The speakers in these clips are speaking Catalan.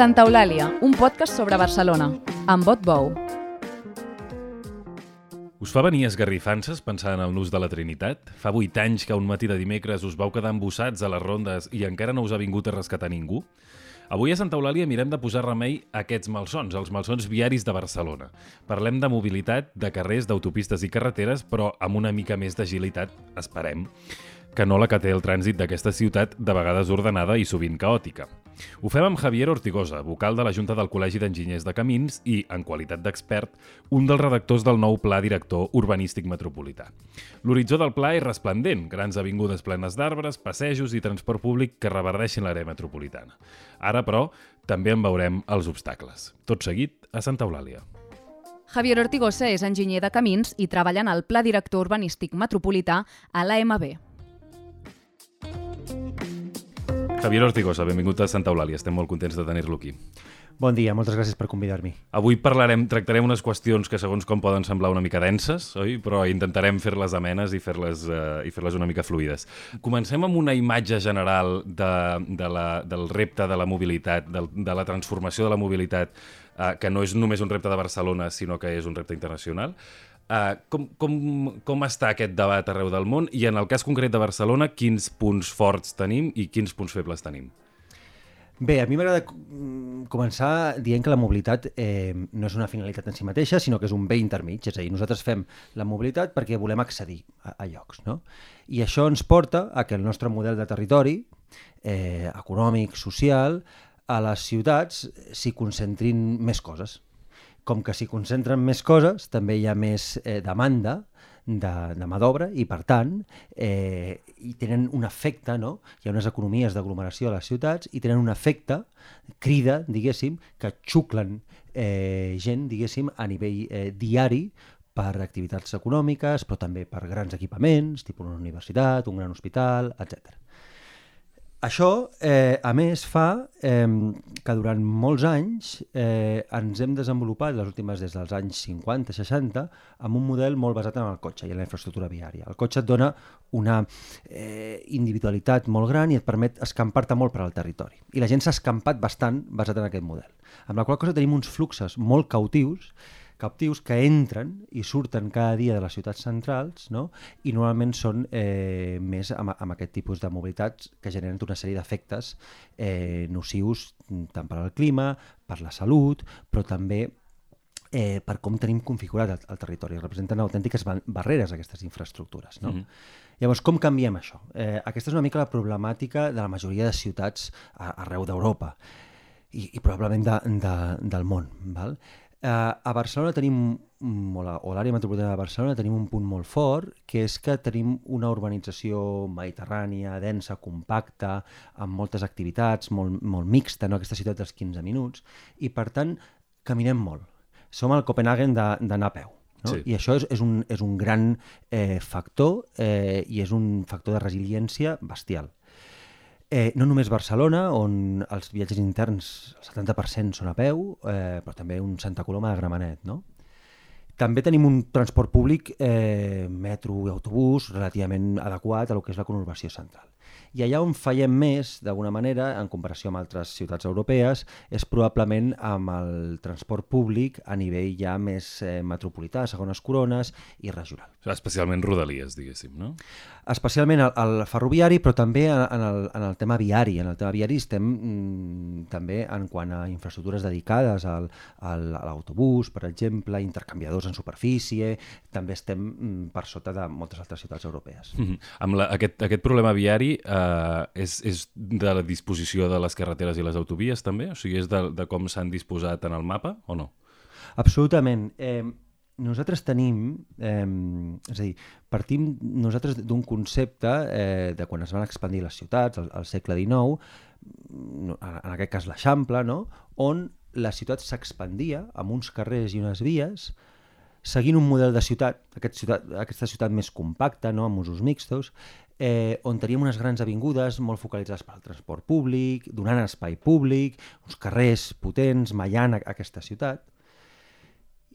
Santa Eulàlia, un podcast sobre Barcelona, amb vot bou. Us fa venir esgarrifances pensant en el nus de la Trinitat? Fa vuit anys que un matí de dimecres us vau quedar embossats a les rondes i encara no us ha vingut a rescatar ningú? Avui a Santa Eulàlia mirem de posar remei a aquests malsons, els malsons viaris de Barcelona. Parlem de mobilitat, de carrers, d'autopistes i carreteres, però amb una mica més d'agilitat, esperem que no la que té el trànsit d'aquesta ciutat, de vegades ordenada i sovint caòtica. Ho fem amb Javier Ortigosa, vocal de la Junta del Col·legi d'Enginyers de Camins i, en qualitat d'expert, un dels redactors del nou Pla Director Urbanístic Metropolità. L'horitzó del pla és resplendent, grans avingudes plenes d'arbres, passejos i transport públic que reverdeixen l'àrea metropolitana. Ara, però, també en veurem els obstacles. Tot seguit, a Santa Eulàlia. Javier Ortigosa és enginyer de camins i treballa en el Pla Director Urbanístic Metropolità a l'AMB. Javier Ortigosa, benvingut a Santa Eulàlia. Estem molt contents de tenir-lo aquí. Bon dia, moltes gràcies per convidar-m'hi. Avui parlarem, tractarem unes qüestions que segons com poden semblar una mica denses, oi? però intentarem fer-les amenes i fer-les uh, i fer-les una mica fluides. Comencem amb una imatge general de, de la, del repte de la mobilitat, de, de la transformació de la mobilitat, uh, que no és només un repte de Barcelona, sinó que és un repte internacional. Uh, com, com, com està aquest debat arreu del món i en el cas concret de Barcelona, quins punts forts tenim i quins punts febles tenim? Bé, a mi m'agrada començar dient que la mobilitat eh, no és una finalitat en si mateixa, sinó que és un bé intermig. És a dir, nosaltres fem la mobilitat perquè volem accedir a, a llocs. No? I això ens porta a que el nostre model de territori, eh, econòmic, social, a les ciutats s'hi concentrin més coses com que s'hi concentren més coses, també hi ha més eh, demanda de, de mà d'obra i, per tant, eh, i tenen un efecte, no? hi ha unes economies d'aglomeració a les ciutats i tenen un efecte, crida, diguéssim, que xuclen eh, gent, diguéssim, a nivell eh, diari per activitats econòmiques, però també per grans equipaments, tipus una universitat, un gran hospital, etc. Això, eh, a més, fa eh, que durant molts anys eh, ens hem desenvolupat, les últimes des dels anys 50-60, amb un model molt basat en el cotxe i en la infraestructura viària. El cotxe et dona una eh, individualitat molt gran i et permet escampar-te molt per al territori. I la gent s'ha escampat bastant basat en aquest model. Amb la qual cosa tenim uns fluxes molt cautius captius que entren i surten cada dia de les ciutats centrals no? i normalment són eh, més amb, amb aquest tipus de mobilitats que generen una sèrie d'efectes eh, nocius tant per al clima, per la salut, però també eh, per com tenim configurat el, el territori. Representen autèntiques barreres aquestes infraestructures. No? Mm -hmm. Llavors, com canviem això? Eh, aquesta és una mica la problemàtica de la majoria de ciutats arreu d'Europa i, i probablement de, de, del món. Val? Eh, a Barcelona tenim, o l'àrea metropolitana de Barcelona tenim un punt molt fort, que és que tenim una urbanització mediterrània, densa, compacta, amb moltes activitats, molt, molt mixta, no? aquesta ciutat dels 15 minuts, i per tant caminem molt. Som al Copenhagen d'anar a peu. No? Sí. I això és, és, un, és un gran eh, factor eh, i és un factor de resiliència bestial. Eh, no només Barcelona, on els viatges interns el 70% són a peu, eh, però també un Santa Coloma de Gramenet, no? També tenim un transport públic, eh, metro i autobús, relativament adequat a lo que és la conurbació central. I allà on fallem més, d'alguna manera, en comparació amb altres ciutats europees, és probablement amb el transport públic a nivell ja més eh, metropolità, segones corones i regional. Especialment rodalies, diguéssim, no? Especialment el, el ferroviari, però també en, en, el, en el tema viari. En el tema viari estem mm, també en quant a infraestructures dedicades al, al, a l'autobús, per exemple, intercanviadors en superfície, també estem mm, per sota de moltes altres ciutats europees. Mm -hmm. Amb la, aquest, aquest problema viari eh, és, és de la disposició de les carreteres i les autovies també? O sigui, és de, de com s'han disposat en el mapa o no? Absolutament. Eh, nosaltres tenim, eh, és a dir, partim nosaltres d'un concepte eh, de quan es van expandir les ciutats, al, al segle XIX, en aquest cas l'Eixample, no? on la ciutat s'expandia amb uns carrers i unes vies seguint un model de ciutat, aquest ciutat aquesta ciutat més compacta, no? amb usos mixtos, eh, on teníem unes grans avingudes molt focalitzades per al transport públic, donant espai públic, uns carrers potents, mallant aquesta ciutat.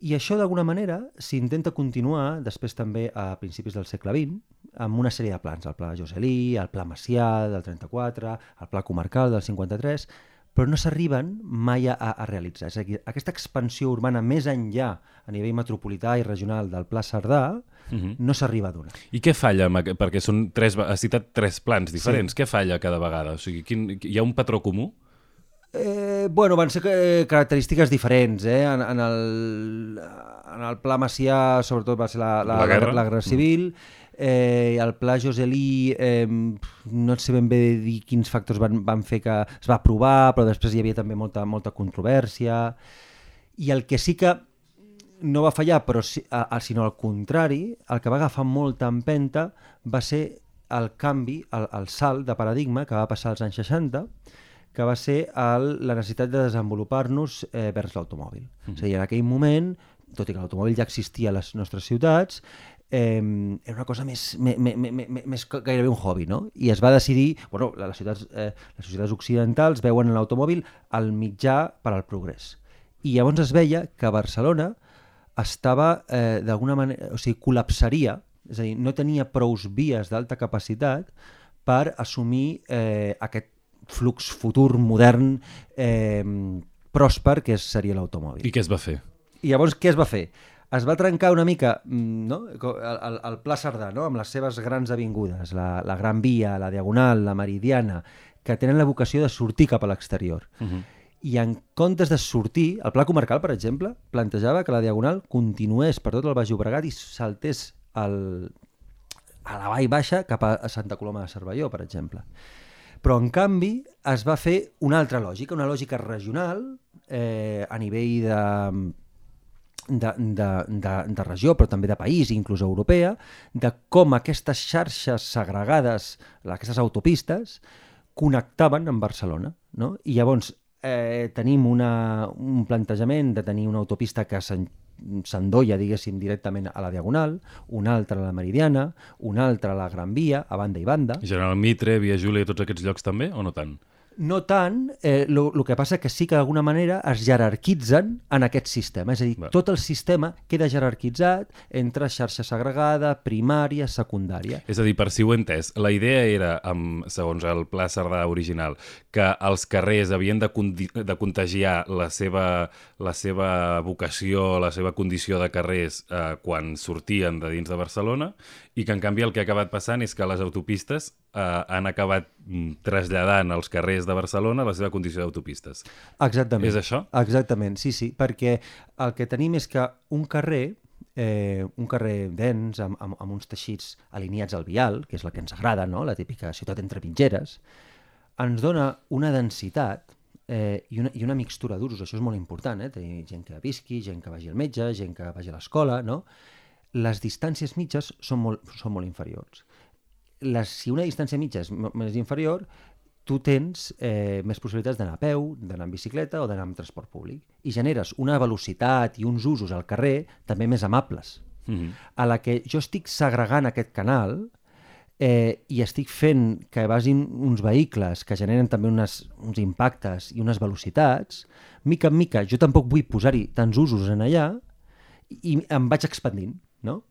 I això, d'alguna manera, s'intenta continuar després també a principis del segle XX amb una sèrie de plans, el pla Joselí, el pla Macià del 34, el pla comarcal del 53, però no s'arriben mai a, a realitzar. És a dir, aquesta expansió urbana més enllà a nivell metropolità i regional del Pla Cerdà Uh -huh. no s'arriba a donar. I què falla? Perquè són tres, has citat tres plans diferents. Sí. Què falla cada vegada? O sigui, quin, hi ha un patró comú? Eh, bueno, van ser eh, característiques diferents, eh? En, en, el, en el pla Macià, sobretot, va ser la, la, La guerra. la, la guerra civil, eh, el pla Joselí, eh, no sé ben bé dir quins factors van, van fer que es va aprovar, però després hi havia també molta, molta controvèrsia, i el que sí que no va fallar, però a, a, sinó al contrari, el que va agafar molta empenta va ser el canvi, el, el salt de paradigma que va passar als anys 60, que va ser el, la necessitat de desenvolupar-nos eh, vers l'automòbil. Mm -hmm. És a dir, en aquell moment, tot i que l'automòbil ja existia a les nostres ciutats, eh, era una cosa més, més, més, més, gairebé un hobby, no? I es va decidir, bueno, les ciutats, eh, les societats occidentals veuen en l'automòbil el mitjà per al progrés. I llavors es veia que Barcelona estava eh, d'alguna manera, o sigui, col·lapsaria, és a dir, no tenia prous vies d'alta capacitat per assumir eh, aquest flux futur, modern, eh, pròsper, que seria l'automòbil. I què es va fer? I llavors què es va fer? Es va trencar una mica mm, no? El, el, el Pla Cerdà, no? amb les seves grans avingudes, la, la Gran Via, la Diagonal, la Meridiana, que tenen la vocació de sortir cap a l'exterior. Uh -huh. I en comptes de sortir, el Pla Comarcal, per exemple, plantejava que la Diagonal continués per tot el Baix Llobregat i saltés el, a la vall baixa cap a Santa Coloma de Cervelló, per exemple. Però, en canvi, es va fer una altra lògica, una lògica regional, eh, a nivell de, de, de, de, de regió, però també de país, inclús europea, de com aquestes xarxes segregades, aquestes autopistes, connectaven amb Barcelona. No? I llavors eh, tenim una, un plantejament de tenir una autopista que s'en- s'endolla, diguéssim, directament a la Diagonal, una altra a la Meridiana, una altra a la Gran Via, a banda i banda. General Mitre, Via Júlia, tots aquests llocs també, o no tant? No tant, el eh, lo, lo que passa que sí que d'alguna manera es jerarquitzen en aquest sistema. És a dir, Va. tot el sistema queda jerarquitzat entre xarxa segregada, primària, secundària. És a dir, per si ho he entès, la idea era, amb, segons el Pla Cerdà original, que els carrers havien de, de contagiar la seva, la seva vocació, la seva condició de carrers eh, quan sortien de dins de Barcelona i que, en canvi, el que ha acabat passant és que les autopistes eh, han acabat mm, traslladant els carrers de Barcelona a la seva condició d'autopistes. Exactament. És això? Exactament, sí, sí, perquè el que tenim és que un carrer, eh, un carrer dens, amb, amb, amb uns teixits alineats al vial, que és la que ens agrada, no? la típica ciutat entre mitgeres, ens dona una densitat eh, i, una, i una mixtura d'usos. Això és molt important, eh? tenir gent que visqui, gent que vagi al metge, gent que vagi a l'escola, no? Les distàncies mitges són molt, són molt inferiors. Les, si una distància mitja és més inferior, tu tens eh, més possibilitats d'anar a peu, d'anar en bicicleta o d'anar amb transport públic. I generes una velocitat i uns usos al carrer també més amables. Mm -hmm. A la que jo estic segregant aquest canal eh, i estic fent que vagin uns vehicles que generen també unes, uns impactes i unes velocitats, mica en mica jo tampoc vull posar-hi tants usos en allà i em vaig expandint, no?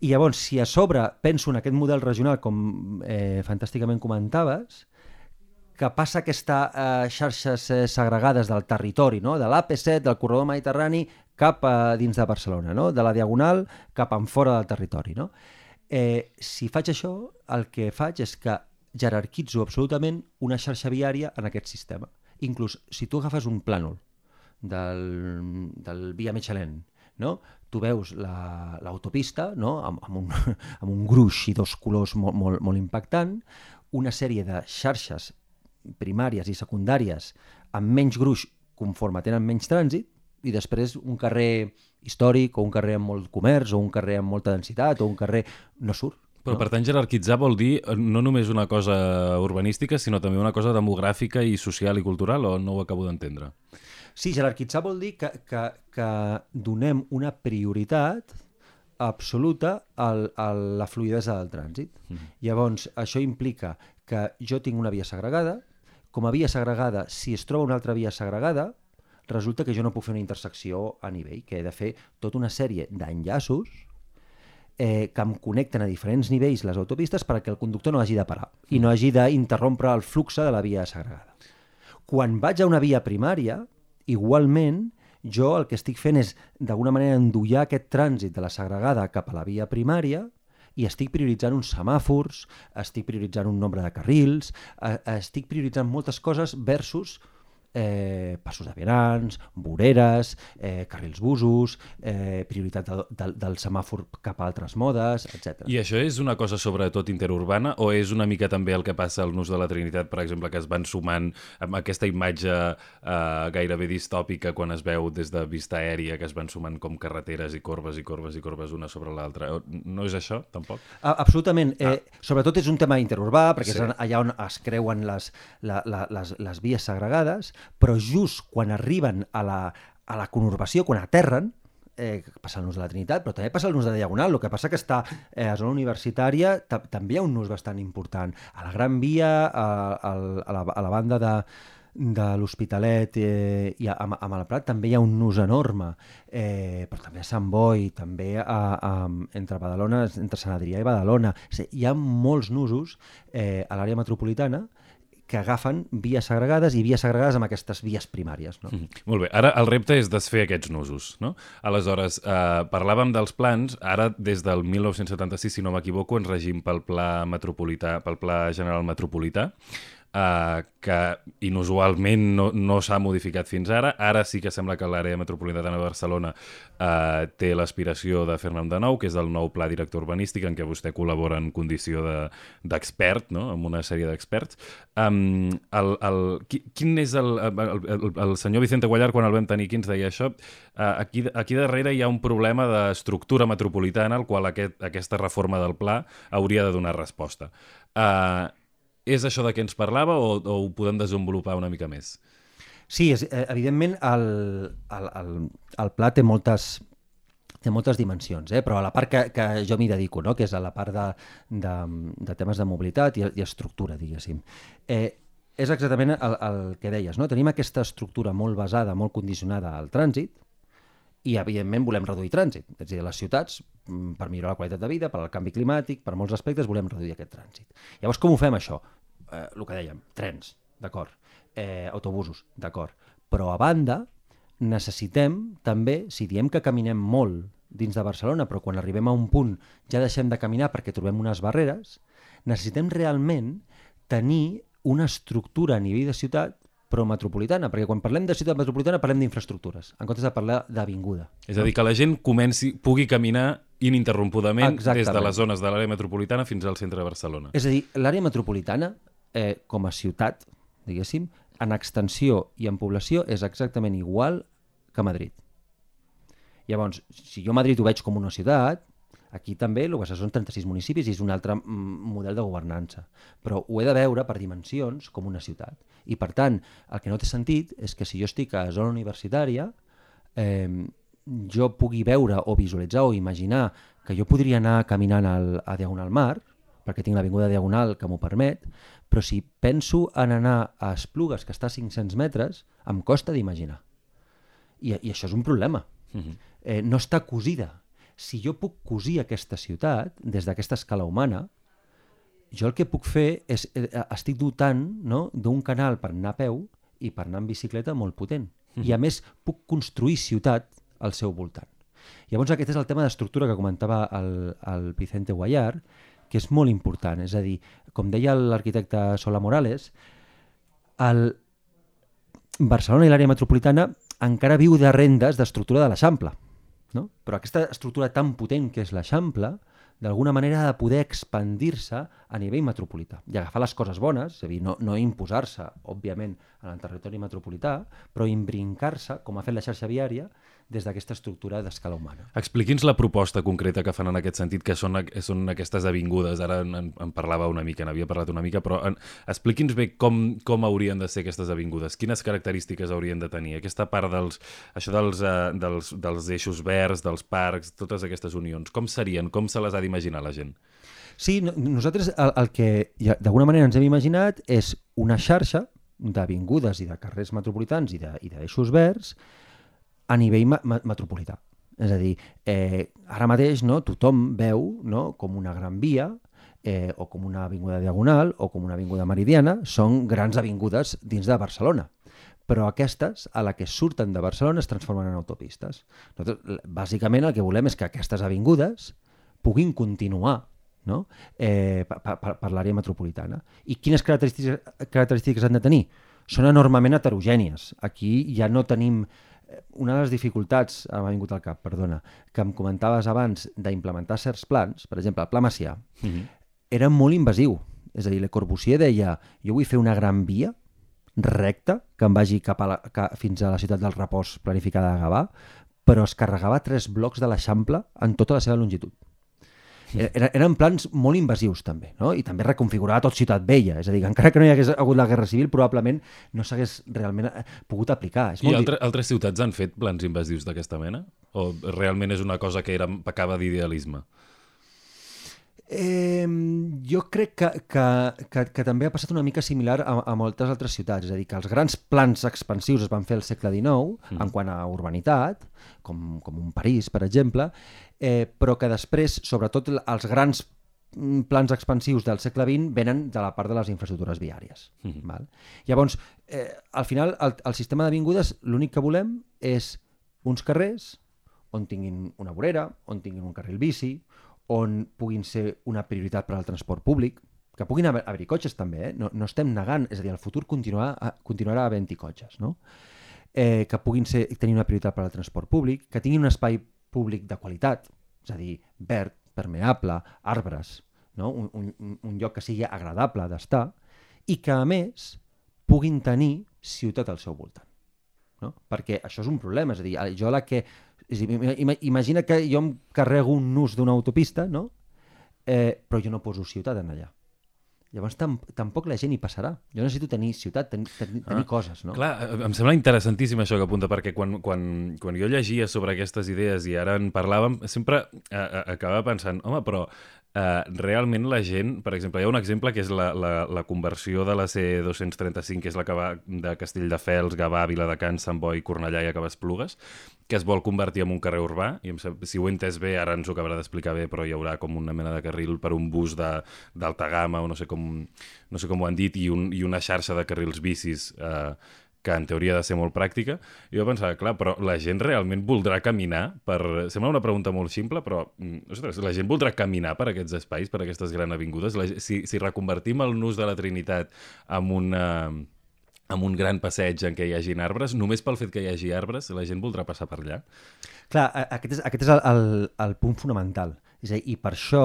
I llavors, si a sobre penso en aquest model regional, com eh, fantàsticament comentaves, que passa aquesta eh, xarxes eh, segregades del territori, no? de l'AP7, del corredor mediterrani, cap a dins de Barcelona, no? de la Diagonal cap en fora del territori. No? Eh, si faig això, el que faig és que jerarquitzo absolutament una xarxa viària en aquest sistema. Inclús, si tu agafes un plànol del, del Via Michelin, no? tu veus la- l'autopista no? amb, amb, un, amb un gruix i dos colors molt, molt, molt impactant, una sèrie de xarxes primàries i secundàries amb menys gruix conforme tenen menys trànsit i després un carrer històric o un carrer amb molt comerç o un carrer amb molta densitat o un carrer... no surt. Però no? per tant jerarquitzar vol dir eh, no només una cosa urbanística, sinó també una cosa demogràfica i social i cultural, o no ho acabo d'entendre? Sí, jerarquitzar vol dir que, que, que donem una prioritat absoluta al, a la fluidesa del trànsit. Mm. Llavors, això implica que jo tinc una via segregada, com a via segregada, si es troba una altra via segregada, resulta que jo no puc fer una intersecció a nivell, que he de fer tota una sèrie d'enllaços eh, que em connecten a diferents nivells les autopistes perquè el conductor no hagi de parar i no hagi d'interrompre el flux de la via segregada. quan vaig a una via primària, igualment, jo el que estic fent és, d'alguna manera, endollar aquest trànsit de la segregada cap a la via primària i estic prioritzant uns semàfors, estic prioritzant un nombre de carrils, eh, estic prioritzant moltes coses versus eh, passos de vianants, voreres, eh, carrils busos, eh, prioritat de, de, del semàfor cap a altres modes, etc. I això és una cosa sobretot interurbana o és una mica també el que passa al Nus de la Trinitat, per exemple, que es van sumant amb aquesta imatge eh, gairebé distòpica quan es veu des de vista aèria, que es van sumant com carreteres i corbes i corbes i corbes una sobre l'altra. No és això, tampoc? A, absolutament. Ah. Eh, sobretot és un tema interurbà, perquè sí. és allà on es creuen les, la, la, les, les vies segregades, però just quan arriben a la, a la conurbació, quan aterren, eh, passa el nus de la Trinitat, però també passa el nus de Diagonal. El que passa que està eh, a zona universitària també hi ha un nus bastant important. A la Gran Via, a, a, a, la, a la banda de, de l'Hospitalet eh, i a, a, a Malprat també hi ha un nus enorme, eh, però també a Sant Boi, també a, a, entre Badalona, entre Sant Adrià i Badalona. Hi ha molts nusos eh, a l'àrea metropolitana que agafen vies segregades i vies segregades amb aquestes vies primàries. No? Mm -hmm. Molt bé. Ara el repte és desfer aquests nusos. No? Aleshores, eh, parlàvem dels plans. Ara, des del 1976, si no m'equivoco, ens regim pel Pla metropolità, pel Pla General Metropolità eh, que inusualment no, no s'ha modificat fins ara. Ara sí que sembla que l'àrea metropolitana de Barcelona eh, té l'aspiració de fer-ne un de nou, que és el nou pla director urbanístic en què vostè col·labora en condició d'expert, de, no? amb una sèrie d'experts. Um, el, el, quin és el, el, el, el senyor Vicente Guallar, quan el vam tenir aquí, ens deia això, uh, aquí, aquí darrere hi ha un problema d'estructura metropolitana al qual aquest, aquesta reforma del pla hauria de donar resposta. Uh, és això de què ens parlava o, o ho podem desenvolupar una mica més? Sí, és, eh, evidentment el, el, el, el pla té moltes, té moltes dimensions, eh? però a la part que, que jo m'hi dedico, no? que és a la part de, de, de temes de mobilitat i, i estructura, diguéssim. Eh, és exactament el, el que deies, no? tenim aquesta estructura molt basada, molt condicionada al trànsit, i evidentment volem reduir trànsit. És a dir, les ciutats, per millorar la qualitat de vida, per al canvi climàtic, per molts aspectes, volem reduir aquest trànsit. Llavors, com ho fem això? Eh, el que dèiem, trens, d'acord, eh, autobusos, d'acord, però a banda necessitem també, si diem que caminem molt dins de Barcelona, però quan arribem a un punt ja deixem de caminar perquè trobem unes barreres, necessitem realment tenir una estructura a nivell de ciutat però metropolitana, perquè quan parlem de ciutat metropolitana parlem d'infraestructures, en comptes de parlar d'avinguda. És a dir, que la gent comenci, pugui caminar ininterrompudament Exactament. des de les zones de l'àrea metropolitana fins al centre de Barcelona. És a dir, l'àrea metropolitana, eh, com a ciutat, diguéssim, en extensió i en població és exactament igual que Madrid. Llavors, si jo Madrid ho veig com una ciutat, Aquí també el que són 36 municipis i és un altre mm, model de governança. Però ho he de veure per dimensions com una ciutat. I per tant, el que no té sentit és que si jo estic a zona universitària, eh, jo pugui veure o visualitzar o imaginar que jo podria anar caminant al, a Diagonal Mar, perquè tinc l'avinguda Diagonal que m'ho permet, però si penso en anar a Esplugues, que està a 500 metres, em costa d'imaginar. I, I això és un problema. Uh mhm. -huh. eh, no està cosida si jo puc cosir aquesta ciutat des d'aquesta escala humana, jo el que puc fer és, eh, estic dotant no, d'un canal per anar a peu i per anar en bicicleta molt potent. Mm. I a més puc construir ciutat al seu voltant. Llavors aquest és el tema d'estructura que comentava el, el Vicente Guayar, que és molt important. És a dir, com deia l'arquitecte Sola Morales, el Barcelona i l'àrea metropolitana encara viu de rendes d'estructura de l'Eixample. No? Però aquesta estructura tan potent que és l'Eixample, d'alguna manera ha de poder expandir-se a nivell metropolità i agafar les coses bones, és a dir, no, no imposar-se, òbviament, en el territori metropolità, però imbrincar-se, com ha fet la xarxa viària, des d'aquesta estructura d'escala humana. Expliqui'ns la proposta concreta que fan en aquest sentit, que són, són aquestes avingudes. Ara en, en parlava una mica, n'havia parlat una mica, però expliqui'ns bé com, com haurien de ser aquestes avingudes, quines característiques haurien de tenir. Aquesta part dels, això dels, uh, dels, dels eixos verds, dels parcs, totes aquestes unions, com serien, com se les ha d'imaginar la gent? Sí, no, nosaltres el, el que d'alguna manera ens hem imaginat és una xarxa d'avingudes i de carrers metropolitans i d'eixos de, verds a nivell metropolità. És a dir, eh, ara mateix no, tothom veu no, com una gran via eh, o com una avinguda diagonal o com una avinguda meridiana són grans avingudes dins de Barcelona. però aquestes, a la que surten de Barcelona, es transformen en autopistes. Nosaltres, bàsicament, el que volem és que aquestes avingudes puguin continuar no? eh, per, per, per l'àrea metropolitana. I quines característiques, característiques han de tenir? Són enormement heterogènies. Aquí ja no tenim una de les dificultats, m'ha vingut al cap, perdona, que em comentaves abans d'implementar certs plans, per exemple, el Pla Macià, mm -hmm. era molt invasiu. És a dir, Le Corbusier deia, jo vull fer una gran via recta que em vagi cap a la, cap, fins a la ciutat del Repòs planificada de Gavà, però es carregava tres blocs de l'Eixample en tota la seva longitud. Era, eren plans molt invasius també, no? i també reconfigurava tot Ciutat Vella, és a dir, que encara que no hi hagués hagut la Guerra Civil, probablement no s'hagués realment eh, pogut aplicar. És I altre, altres ciutats han fet plans invasius d'aquesta mena? O realment és una cosa que era pecava d'idealisme? Eh, jo crec que, que, que, que també ha passat una mica similar a, a moltes altres ciutats, és a dir, que els grans plans expansius es van fer al segle XIX mm. en quant a urbanitat, com, com un París, per exemple, eh, però que després, sobretot els grans mm, plans expansius del segle XX venen de la part de les infraestructures viàries. Mm -hmm. val? Llavors, eh, al final, el, el sistema d'avingudes, l'únic que volem és uns carrers on tinguin una vorera, on tinguin un carril bici, on puguin ser una prioritat per al transport públic, que puguin haver-hi haver cotxes també, eh? no, no estem negant, és a dir, el futur continuarà, continuarà havent-hi cotxes, no? eh, que puguin ser, tenir una prioritat per al transport públic, que tinguin un espai públic de qualitat, és a dir, verd, permeable, arbres, no? un, un, un lloc que sigui agradable d'estar, i que, a més, puguin tenir ciutat al seu voltant. No? Perquè això és un problema, és a dir, jo la que és dir, imagina que jo em carrego un nus d'una autopista, no? eh, però jo no poso ciutat en allà. Llavors tam tampoc la gent hi passarà. Jo necessito tenir ciutat, ten ten tenir ah, coses, no? Clar, em sembla interessantíssim això que apunta, perquè quan, quan, quan jo llegia sobre aquestes idees i ara en parlàvem, sempre eh, eh acabava pensant, home, però Uh, realment la gent, per exemple, hi ha un exemple que és la, la, la conversió de la C235, que és la que va de Castelldefels, Gavà, Viladecans, Sant Boi, Cornellà i acaba Esplugues, que es vol convertir en un carrer urbà, i si ho he entès bé, ara ens ho acabarà d'explicar bé, però hi haurà com una mena de carril per un bus d'alta gamma, o no sé com, no sé com ho han dit, i, un, i una xarxa de carrils bicis eh, que en teoria ha de ser molt pràctica, i jo pensava, clar, però la gent realment voldrà caminar per... Sembla una pregunta molt simple, però mm, ostres, la gent voldrà caminar per aquests espais, per aquestes grans avingudes? La, si, si reconvertim el nus de la Trinitat en una amb un gran passeig en què hi hagi arbres, només pel fet que hi hagi arbres, la gent voldrà passar per allà? Clar, aquest és, aquest és el, el, el punt fonamental. És a dir, I per això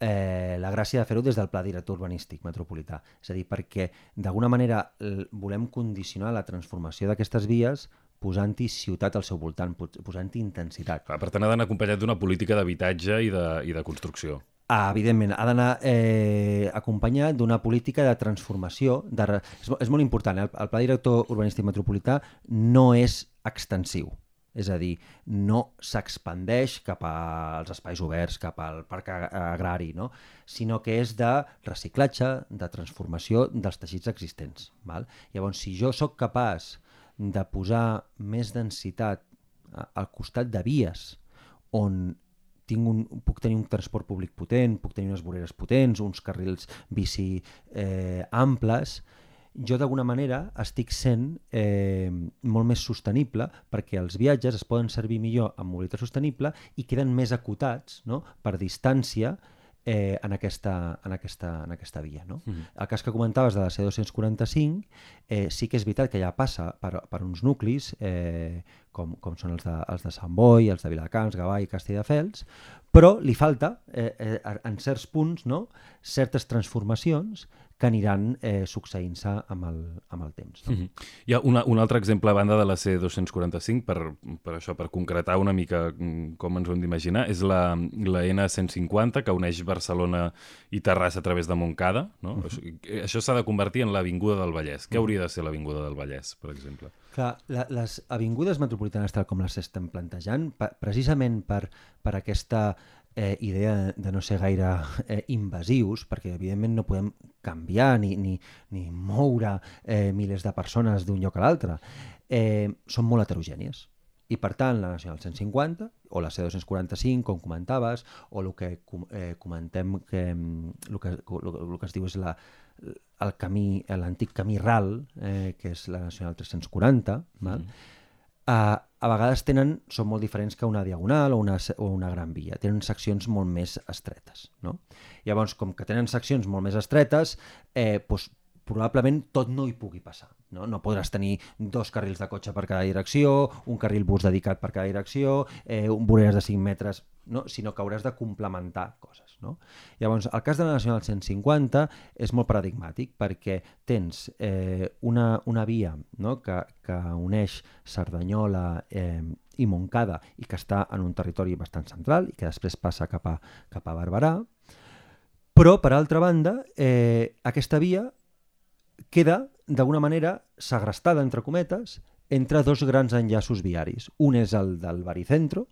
eh, la gràcia de fer-ho des del pla director urbanístic metropolità. És a dir, perquè d'alguna manera volem condicionar la transformació d'aquestes vies posant-hi ciutat al seu voltant, posant-hi intensitat. Clar, per tant, ha d'anar acompanyat d'una política d'habitatge i, de, i de construcció. Ah, evidentment, ha d'anar eh, acompanyat d'una política de transformació. De, és, és molt important, eh? el, el Pla Director Urbanístic Metropolità no és extensiu. És a dir, no s'expandeix cap als espais oberts, cap al parc agrari, no? sinó que és de reciclatge, de transformació dels teixits existents. Val? Llavors, si jo sóc capaç de posar més densitat al costat de vies on tinc un, puc tenir un transport públic potent, puc tenir unes voreres potents, uns carrils bici eh, amples, jo d'alguna manera estic sent eh, molt més sostenible perquè els viatges es poden servir millor amb mobilitat sostenible i queden més acotats no? per distància eh, en, aquesta, en, aquesta, en aquesta via. No? Mm -hmm. El cas que comentaves de la C245, eh, sí que és veritat que ja passa per, per uns nuclis, eh, com, com són els de, els de Sant Boi, els de Viladecans, Gavà i Castelldefels, però li falta, eh, eh, en certs punts, no? certes transformacions que aniran eh, succeint-se amb, el, amb el temps. No? Mm -hmm. Hi ha una, un altre exemple a banda de la C245, per, per això, per concretar una mica mm, com ens ho hem d'imaginar, és la, la N150, que uneix Barcelona i Terrassa a través de Montcada. No? Mm -hmm. Això, això s'ha de convertir en l'Avinguda del Vallès. Què mhm. hauria de ser l'Avinguda del Vallès, per exemple? Clar, la, les avingudes metropolitanes, tal com les estem plantejant, pa, precisament per, per aquesta eh, idea de no ser gaire eh, invasius, perquè evidentment no podem canviar ni, ni, ni moure eh, milers de persones d'un lloc a l'altre, eh, són molt heterogènies. I per tant, la Nacional 150 o la C245, com comentaves, o el que eh, comentem que el que, el, el que es diu és la, el camí, l'antic camí RAL, eh, que és la Nacional 340, val? Mm. Uh, a vegades tenen, són molt diferents que una diagonal o una, o una gran via. Tenen seccions molt més estretes. No? Llavors, com que tenen seccions molt més estretes, eh, doncs, probablement tot no hi pugui passar. No? no podràs tenir dos carrils de cotxe per cada direcció, un carril bus dedicat per cada direcció, eh, un voreres de 5 metres, no? sinó que hauràs de complementar coses. No? Llavors, el cas de la Nacional 150 és molt paradigmàtic perquè tens eh, una, una via no? que, que uneix Cerdanyola eh, i Montcada i que està en un territori bastant central i que després passa cap a, cap a Barberà, però, per altra banda, eh, aquesta via queda, d'alguna manera, segrestada, entre cometes, entre dos grans enllaços viaris. Un és el del Baricentro,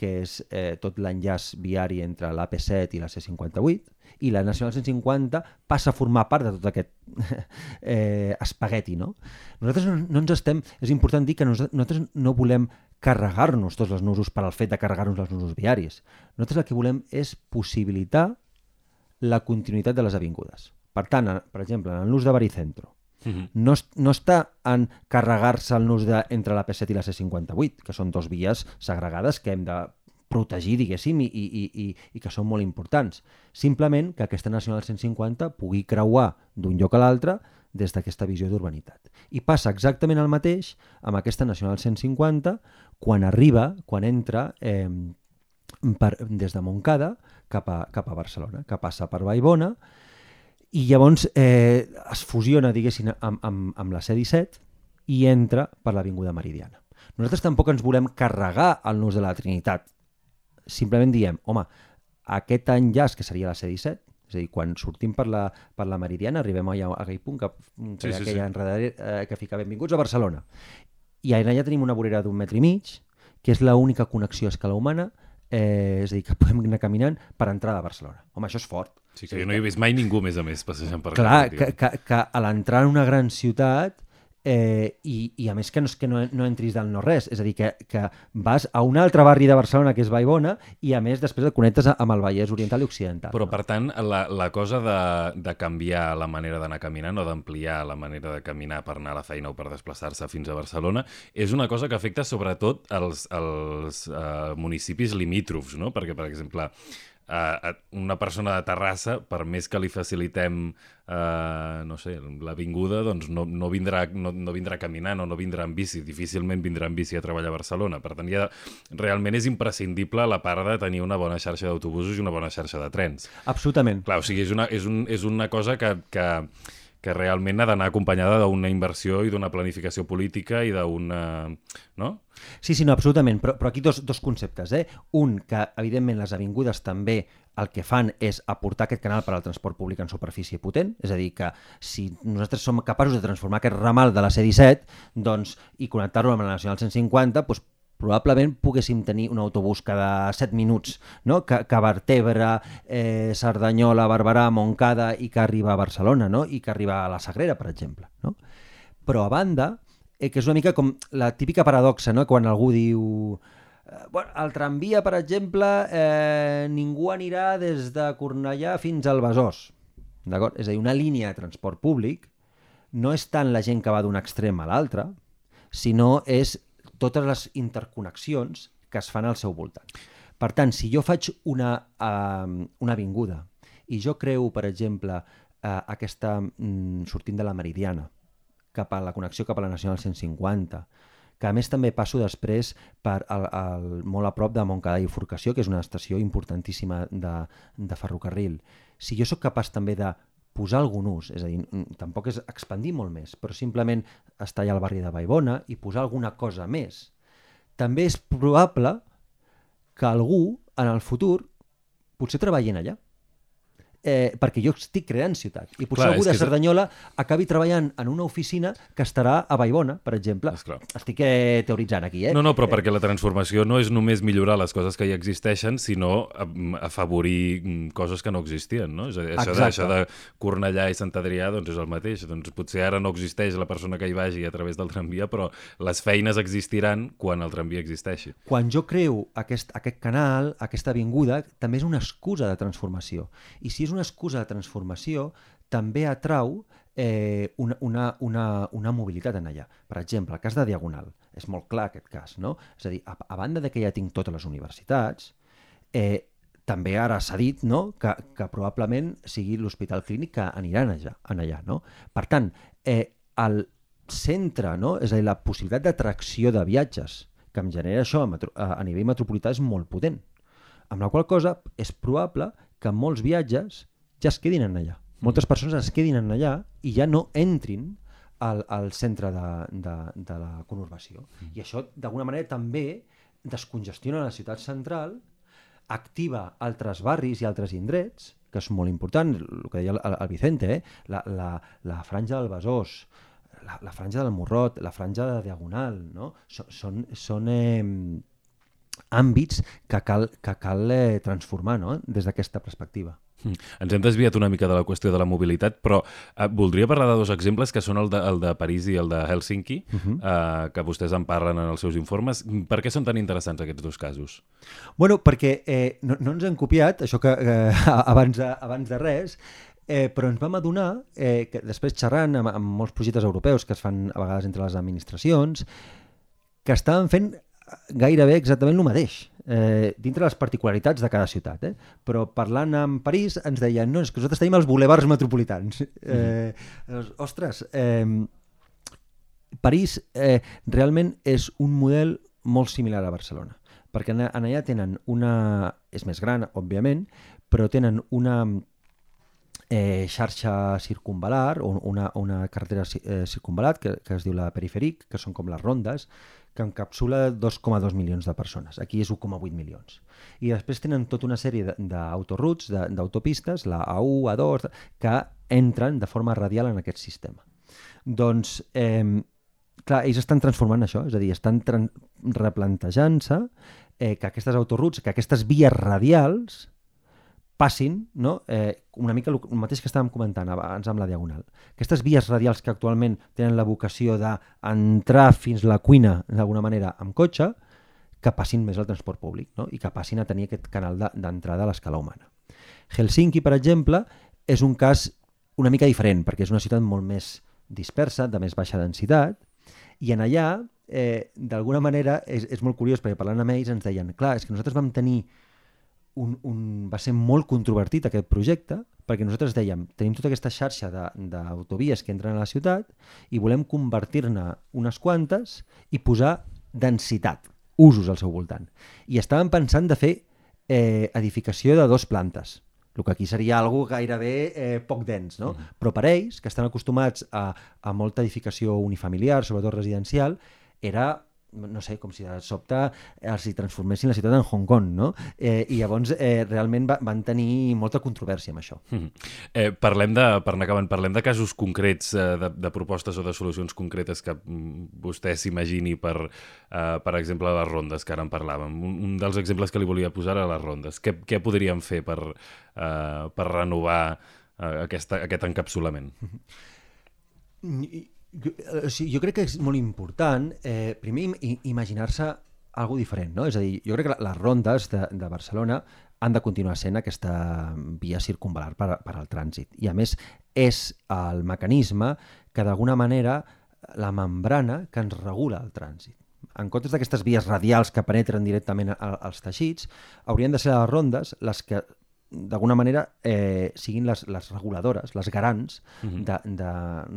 que és eh, tot l'enllaç viari entre l'AP7 i la C58, i la Nacional 150 passa a formar part de tot aquest eh, espagueti. No? Nosaltres no, no ens estem... És important dir que nosaltres no volem carregar-nos tots els nusos per al fet de carregar-nos els nusos viaris. Nosaltres el que volem és possibilitar la continuïtat de les avingudes. Per tant, per exemple, en l'ús de Baricentro, Uh mhm. -huh. no, no està en carregar-se el nus de, entre la P7 i la C58, que són dos vies segregades que hem de protegir, diguéssim, i, i, i, i que són molt importants. Simplement que aquesta Nacional 150 pugui creuar d'un lloc a l'altre des d'aquesta visió d'urbanitat. I passa exactament el mateix amb aquesta Nacional 150 quan arriba, quan entra eh, per, des de Montcada cap a, cap a Barcelona, que passa per Vallbona, i llavors eh, es fusiona, diguéssim, amb, amb, amb la C-17 i entra per l'Avinguda Meridiana. Nosaltres tampoc ens volem carregar el nus de la Trinitat. Simplement diem, home, aquest enllaç, que seria la C-17, és a dir, quan sortim per la, per la Meridiana, arribem allà a aquell punt que, que sí, sí, aquella sí. enredadera eh, que fica benvinguts a Barcelona. I allà tenim una vorera d'un metre i mig, que és l'única connexió a escala humana, eh, és a dir, que podem anar caminant per entrar a Barcelona. Home, això és fort. Sí, que jo no he vist mai ningú, més a més, passejant per Clar, que, que, que a l'entrar en una gran ciutat eh, i, i a més que no és que no, no entris del no-res, és a dir, que, que vas a un altre barri de Barcelona que és Vallbona i a més després et connectes amb el Vallès Oriental i Occidental. Però no? per tant, la, la cosa de, de canviar la manera d'anar caminant o d'ampliar la manera de caminar per anar a la feina o per desplaçar-se fins a Barcelona és una cosa que afecta sobretot els, els uh, municipis limítrofs, no? Perquè, per exemple, a, una persona de Terrassa, per més que li facilitem eh, no sé, l'avinguda, doncs no, no, vindrà, no, no vindrà caminant o no vindrà en bici, difícilment vindrà en bici a treballar a Barcelona. Per tant, ja, realment és imprescindible la part de tenir una bona xarxa d'autobusos i una bona xarxa de trens. Absolutament. Clar, o sigui, és una, és un, és una cosa que, que, que realment ha d'anar acompanyada d'una inversió i d'una planificació política i d'una... No? Sí, sí, no, absolutament, però, però aquí dos, dos conceptes. Eh? Un, que evidentment les avingudes també el que fan és aportar aquest canal per al transport públic en superfície potent, és a dir, que si nosaltres som capaços de transformar aquest ramal de la C-17 doncs, i connectar-lo amb la Nacional 150, doncs probablement poguéssim tenir un autobús cada 7 minuts no? que, que vertebra eh, Cerdanyola, Barberà, Montcada i que arriba a Barcelona no? i que arriba a la Sagrera, per exemple. No? Però a banda, eh, que és una mica com la típica paradoxa, no? quan algú diu eh, bueno, el tramvia, per exemple, eh, ningú anirà des de Cornellà fins al Besòs. D'acord? És a dir, una línia de transport públic no és tant la gent que va d'un extrem a l'altre, sinó és totes les interconnexions que es fan al seu voltant. Per tant, si jo faig una, uh, una avinguda i jo creo, per exemple, uh, aquesta mm, sortint de la Meridiana cap a la connexió cap a la Nacional 150, que a més també passo després per el, el, molt a prop de Montcada i Forcació, que és una estació importantíssima de, de ferrocarril. Si jo sóc capaç també de posar algun ús, és a dir, tampoc és expandir molt més, però simplement estar allà al barri de Baibona i posar alguna cosa més. També és probable que algú en el futur potser treballin allà. Eh, perquè jo estic creant ciutat. I potser Clar, algú de que és- Cerdanyola acabi treballant en una oficina que estarà a Vallbona, per exemple. Esclar. Estic eh, teoritzant aquí, eh? No, no, però perquè la transformació no és només millorar les coses que ja existeixen, sinó em, afavorir mm, coses que no existien, no? És a dir, això, de, això de Cornellà i Sant Adrià doncs és el mateix. Doncs potser ara no existeix la persona que hi vagi a través del tramvia, però les feines existiran quan el tramvia existeixi. quan jo creo aquest, aquest canal, aquesta avinguda, també és una excusa de transformació. I si és una excusa de transformació, també atrau eh, una, una, una, una mobilitat en allà. Per exemple, el cas de Diagonal, és molt clar aquest cas, no? És a dir, a, a banda de que ja tinc totes les universitats, eh, també ara s'ha dit no? que, que probablement sigui l'hospital clínic que aniran allà. En allà no? Per tant, eh, el centre, no? és a dir, la possibilitat d'atracció de viatges que em genera això a, metro, a, a nivell metropolità és molt potent. Amb la qual cosa és probable que molts viatges ja es quedin en allà. Moltes persones es quedin en allà i ja no entrin al, al centre de, de, de la conurbació. I això, d'alguna manera, també descongestiona la ciutat central, activa altres barris i altres indrets, que és molt important, el que deia el, el Vicente, eh? la, la, la franja del Besòs, la, la franja del Morrot, la franja de Diagonal, no? Són, són, són eh, àmbits que cal, que cal eh, transformar no? des d'aquesta perspectiva. Mm. Ens hem desviat una mica de la qüestió de la mobilitat, però eh, voldria parlar de dos exemples, que són el de, el de París i el de Helsinki, uh -huh. eh, que vostès en parlen en els seus informes. Per què són tan interessants aquests dos casos? Bueno, perquè eh, no, no ens han copiat, això que eh, abans, de, abans de res, eh, però ens vam adonar eh, que després xerrant amb, amb molts projectes europeus que es fan a vegades entre les administracions, que estaven fent gairebé exactament el mateix, eh, dintre les particularitats de cada ciutat. Eh? Però parlant amb París ens deien no, és que nosaltres tenim els bulevards metropolitans. Eh, doncs, ostres, eh, París eh, realment és un model molt similar a Barcelona, perquè en, en allà tenen una... és més gran, òbviament, però tenen una eh, xarxa circunvalar o una, una carretera eh, circunvalat que, que es diu la periferic, que són com les rondes, que encapsula 2,2 milions de persones. Aquí és 1,8 milions. I després tenen tota una sèrie de- d'autopistes, la A1, A2, que entren de forma radial en aquest sistema. Doncs, eh, clar, ells estan transformant això, és a dir, estan replantejant-se eh, que aquestes autoroutes, que aquestes vies radials passin, no? eh, una mica el mateix que estàvem comentant abans amb la Diagonal. Aquestes vies radials que actualment tenen la vocació d'entrar fins la cuina, d'alguna manera, amb cotxe, que passin més al transport públic no? i que passin a tenir aquest canal de- d'entrada a l'escala humana. Helsinki, per exemple, és un cas una mica diferent, perquè és una ciutat molt més dispersa, de més baixa densitat, i en allà, eh, d'alguna manera, és, és molt curiós, perquè parlant amb ells ens deien, clar, és que nosaltres vam tenir un, un, va ser molt controvertit aquest projecte perquè nosaltres dèiem, tenim tota aquesta xarxa de- d'autovies que entren a la ciutat i volem convertir-ne unes quantes i posar densitat, usos al seu voltant. I estàvem pensant de fer eh, edificació de dos plantes, el que aquí seria algo gairebé eh, poc dens, no? Però per ells, que estan acostumats a, a molta edificació unifamiliar, sobretot residencial, era no sé, com si de sobte els hi transformessin la ciutat en Hong Kong, no? Eh, I llavors eh, realment va, van tenir molta controvèrsia amb això. Mhm. Eh, parlem de, per anar acabant, parlem de casos concrets, eh, de, de propostes o de solucions concretes que mm, vostè s'imagini per, eh, per exemple, les rondes, que ara en parlàvem. Un, un dels exemples que li volia posar a les rondes. Què, què podríem fer per, eh, per renovar eh, aquesta, aquest encapsulament? I- Jo, eh, o sigui, jo crec que és molt important, eh, primer, imaginar-se algo diferent, no? És a dir, jo crec que les rondes de, de Barcelona han de continuar sent aquesta via circunvalar per, per al trànsit. I a més, és el mecanisme que d'alguna manera la membrana que ens regula el trànsit. En comptes d'aquestes vies radials que penetren directament als teixits, haurien de ser les rondes les que d'alguna manera eh, siguin les, les reguladores, les garants de, de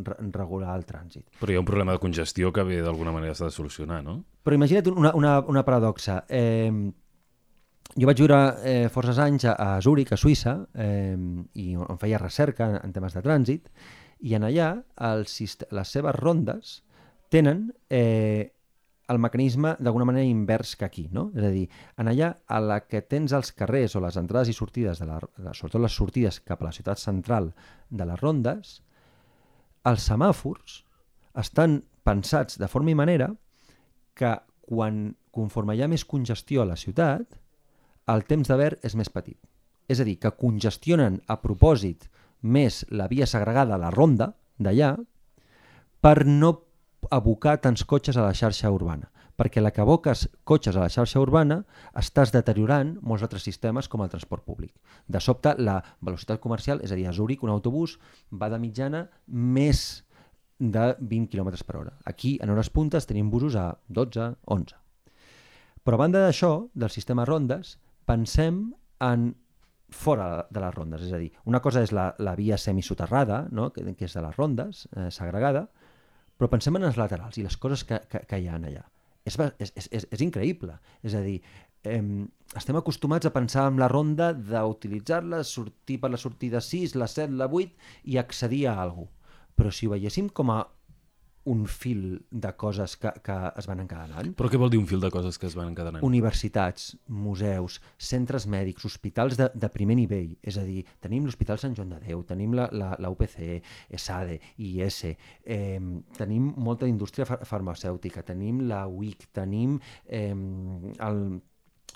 re- regular el trànsit. Però hi ha un problema de congestió que bé d'alguna manera s'ha de solucionar, no? Però imagina't una, una, una paradoxa. Eh, jo vaig viure eh, forces anys a, a Zúrich, a Suïssa, eh, i on feia recerca en, en temes de trànsit, i en allà el, les seves rondes tenen eh, el mecanisme d'alguna manera invers que aquí, no? És a dir, en allà a la que tens els carrers o les entrades i sortides, de la, sobretot les sortides cap a la ciutat central de les rondes, els semàfors estan pensats de forma i manera que quan, conforme hi ha més congestió a la ciutat, el temps de verd és més petit. És a dir, que congestionen a propòsit més la via segregada la ronda d'allà per no abocar tants cotxes a la xarxa urbana perquè la que aboques cotxes a la xarxa urbana estàs deteriorant molts altres sistemes com el transport públic. De sobte, la velocitat comercial, és a dir, a Zúrich, un autobús va de mitjana més de 20 km per hora. Aquí, en hores puntes, tenim busos a 12, 11. Però a banda d'això, del sistema rondes, pensem en fora de les rondes. És a dir, una cosa és la, la via semisoterrada, no? que, que és de les rondes, eh, segregada, però pensem en els laterals i les coses que, que, que hi ha allà. És, és, és, és increïble. És a dir, eh, estem acostumats a pensar en la ronda d'utilitzar-la, sortir per la sortida 6, la 7, la 8 i accedir a alguna cosa. Però si ho veiéssim com a un fil de coses que, que es van encadenant. Però què vol dir un fil de coses que es van encadenant? Universitats, museus, centres mèdics, hospitals de, de primer nivell. És a dir, tenim l'Hospital Sant Joan de Déu, tenim la, la, la UPC, ESADE, IS, eh, tenim molta indústria farmacèutica, tenim la UIC, tenim eh, el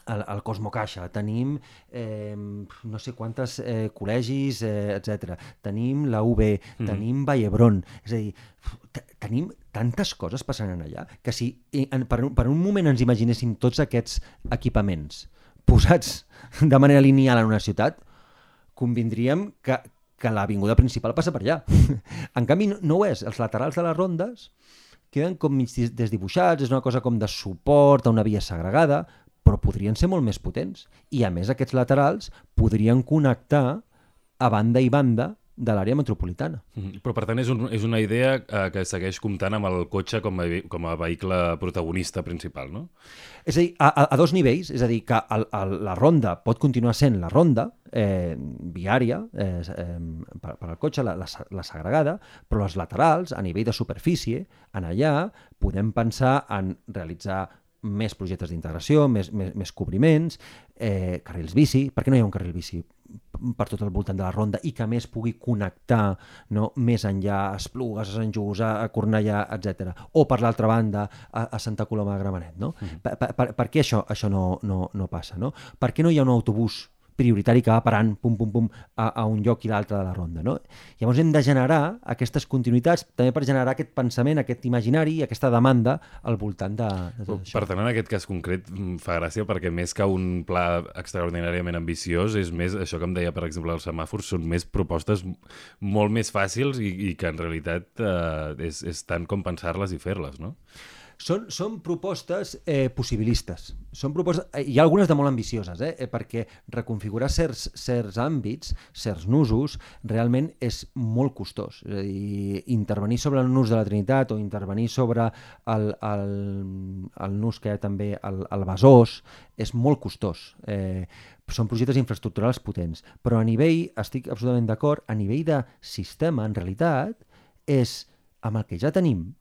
al, al Cosmocaixa, tenim eh, no sé quantes eh, col·legis, eh, etc. Tenim la UB, mm. tenim Vallebron, és a dir, tenim tantes coses passant en allà que si en, per, per un moment ens imaginéssim tots aquests equipaments posats de manera lineal en una ciutat, convindríem que, que l'avinguda principal passa per allà. en canvi, no, no ho és. Els laterals de les rondes queden com mig desdibuixats, és una cosa com de suport a una via segregada, però podrien ser molt més potents. I a més aquests laterals podrien connectar a banda i banda de l'àrea metropolitana. Mm. Però per tant és, un, és una idea eh, que segueix comptant amb el cotxe com a, com a vehicle protagonista principal, no? És a dir, a, a, a dos nivells, és a dir, que el, el, la ronda pot continuar sent la ronda eh, viària eh, eh, per, per al cotxe, la, la, la segregada, però les laterals, a nivell de superfície, en allà podem pensar en realitzar més projectes d'integració, més, més, més cobriments, eh, carrils bici, per què no hi ha un carril bici per tot el voltant de la ronda i que més pugui connectar no, més enllà a Esplugues, a Sant Just, a Cornellà, etc. O per l'altra banda a, a Santa Coloma de Gramenet. No? Mm -hmm. per, per, per, per què això, això no, no, no passa? No? Per què no hi ha un autobús prioritari que va parant pum, pum, pum, a, a un lloc i l'altre de la ronda. No? Llavors hem de generar aquestes continuïtats també per generar aquest pensament, aquest imaginari i aquesta demanda al voltant de, de tot això. Per tant, en aquest cas concret mm, fa gràcia perquè més que un pla extraordinàriament ambiciós és més, això que em deia, per exemple, els semàfors són més propostes molt més fàcils i, i que en realitat eh, és, és tant com pensar-les i fer-les, no? Són, són propostes eh, possibilistes. Són propostes, eh, hi ha algunes de molt ambicioses, eh, perquè reconfigurar certs, certs àmbits, certs nusos, realment és molt costós. És a dir, intervenir sobre el nus de la Trinitat o intervenir sobre el, el, el nus que hi ha també al, al Besòs és molt costós. Eh, són projectes infraestructurals potents, però a nivell, estic absolutament d'acord, a nivell de sistema, en realitat, és amb el que ja tenim,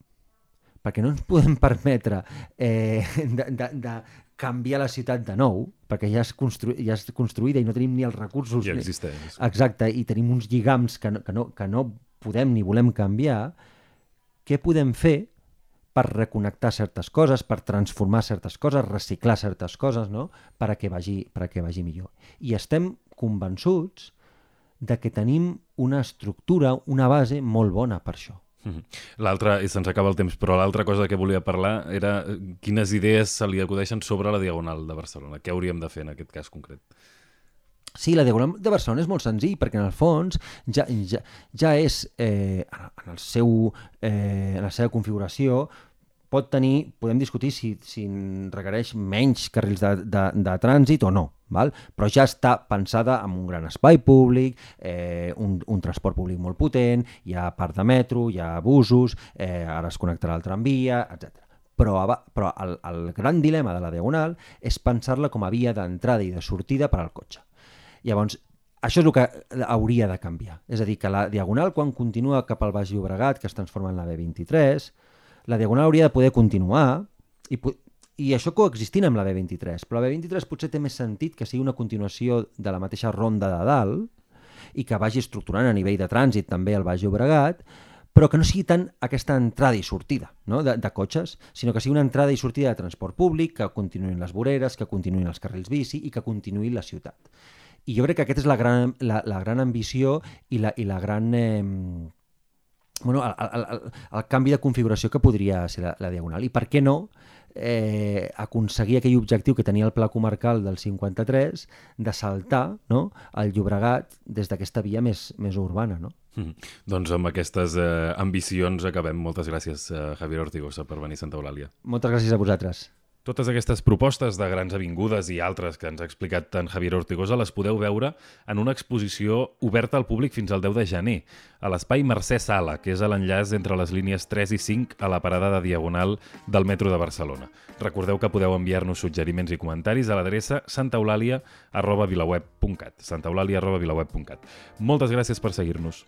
perquè no ens podem permetre eh, de, de, de canviar la ciutat de nou, perquè ja és, constru ja és construïda i no tenim ni els recursos... Ja existeix. Ni... Exacte, i tenim uns lligams que no, que, no, que no podem ni volem canviar, què podem fer per reconnectar certes coses, per transformar certes coses, reciclar certes coses, no? per a que vagi, per a que vagi millor. I estem convençuts de que tenim una estructura, una base molt bona per això. Mhm. L'altra, i se'ns acaba el temps, però l'altra cosa que volia parlar era eh, quines idees se li acudeixen sobre la Diagonal de Barcelona. Què hauríem de fer en aquest cas concret? Sí, la Diagonal de Barcelona és molt senzill, perquè en el fons ja, ja, ja és, eh, en, el seu, eh, en la seva configuració, pot tenir, podem discutir si, si requereix menys carrils de, de, de trànsit o no, val? però ja està pensada en un gran espai públic, eh, un, un transport públic molt potent, hi ha part de metro, hi ha busos, eh, ara es connectarà al tramvia, etc. Però, però el, el gran dilema de la Diagonal és pensar-la com a via d'entrada i de sortida per al cotxe. Llavors, això és el que hauria de canviar. És a dir, que la Diagonal, quan continua cap al Baix Llobregat, que es transforma en la B23, la Diagonal hauria de poder continuar i, i això coexistint amb la B23, però la B23 potser té més sentit que sigui una continuació de la mateixa ronda de dalt i que vagi estructurant a nivell de trànsit també el Baix Llobregat, però que no sigui tant aquesta entrada i sortida no? de, de cotxes, sinó que sigui una entrada i sortida de transport públic, que continuïn les voreres, que continuïn els carrils bici i que continuï la ciutat. I jo crec que aquesta és la gran, la, la gran ambició i la, i la gran... Eh, bueno, el, el, el, el canvi de configuració que podria ser la, la Diagonal. I per què no eh, aconseguir aquell objectiu que tenia el pla comarcal del 53 de saltar no, el Llobregat des d'aquesta via més, més urbana. No? Mm. Doncs amb aquestes eh, ambicions acabem. Moltes gràcies, eh, Javier Ortigosa, per venir a Santa Eulàlia. Moltes gràcies a vosaltres. Totes aquestes propostes de grans avingudes i altres que ens ha explicat tant Javier Ortigosa les podeu veure en una exposició oberta al públic fins al 10 de gener, a l'espai Mercè Sala, que és a l'enllaç entre les línies 3 i 5 a la parada de Diagonal del metro de Barcelona. Recordeu que podeu enviar-nos suggeriments i comentaris a l'adreça santaeulàlia.vilaweb.cat santaeulàlia.vilaweb.cat Moltes gràcies per seguir-nos.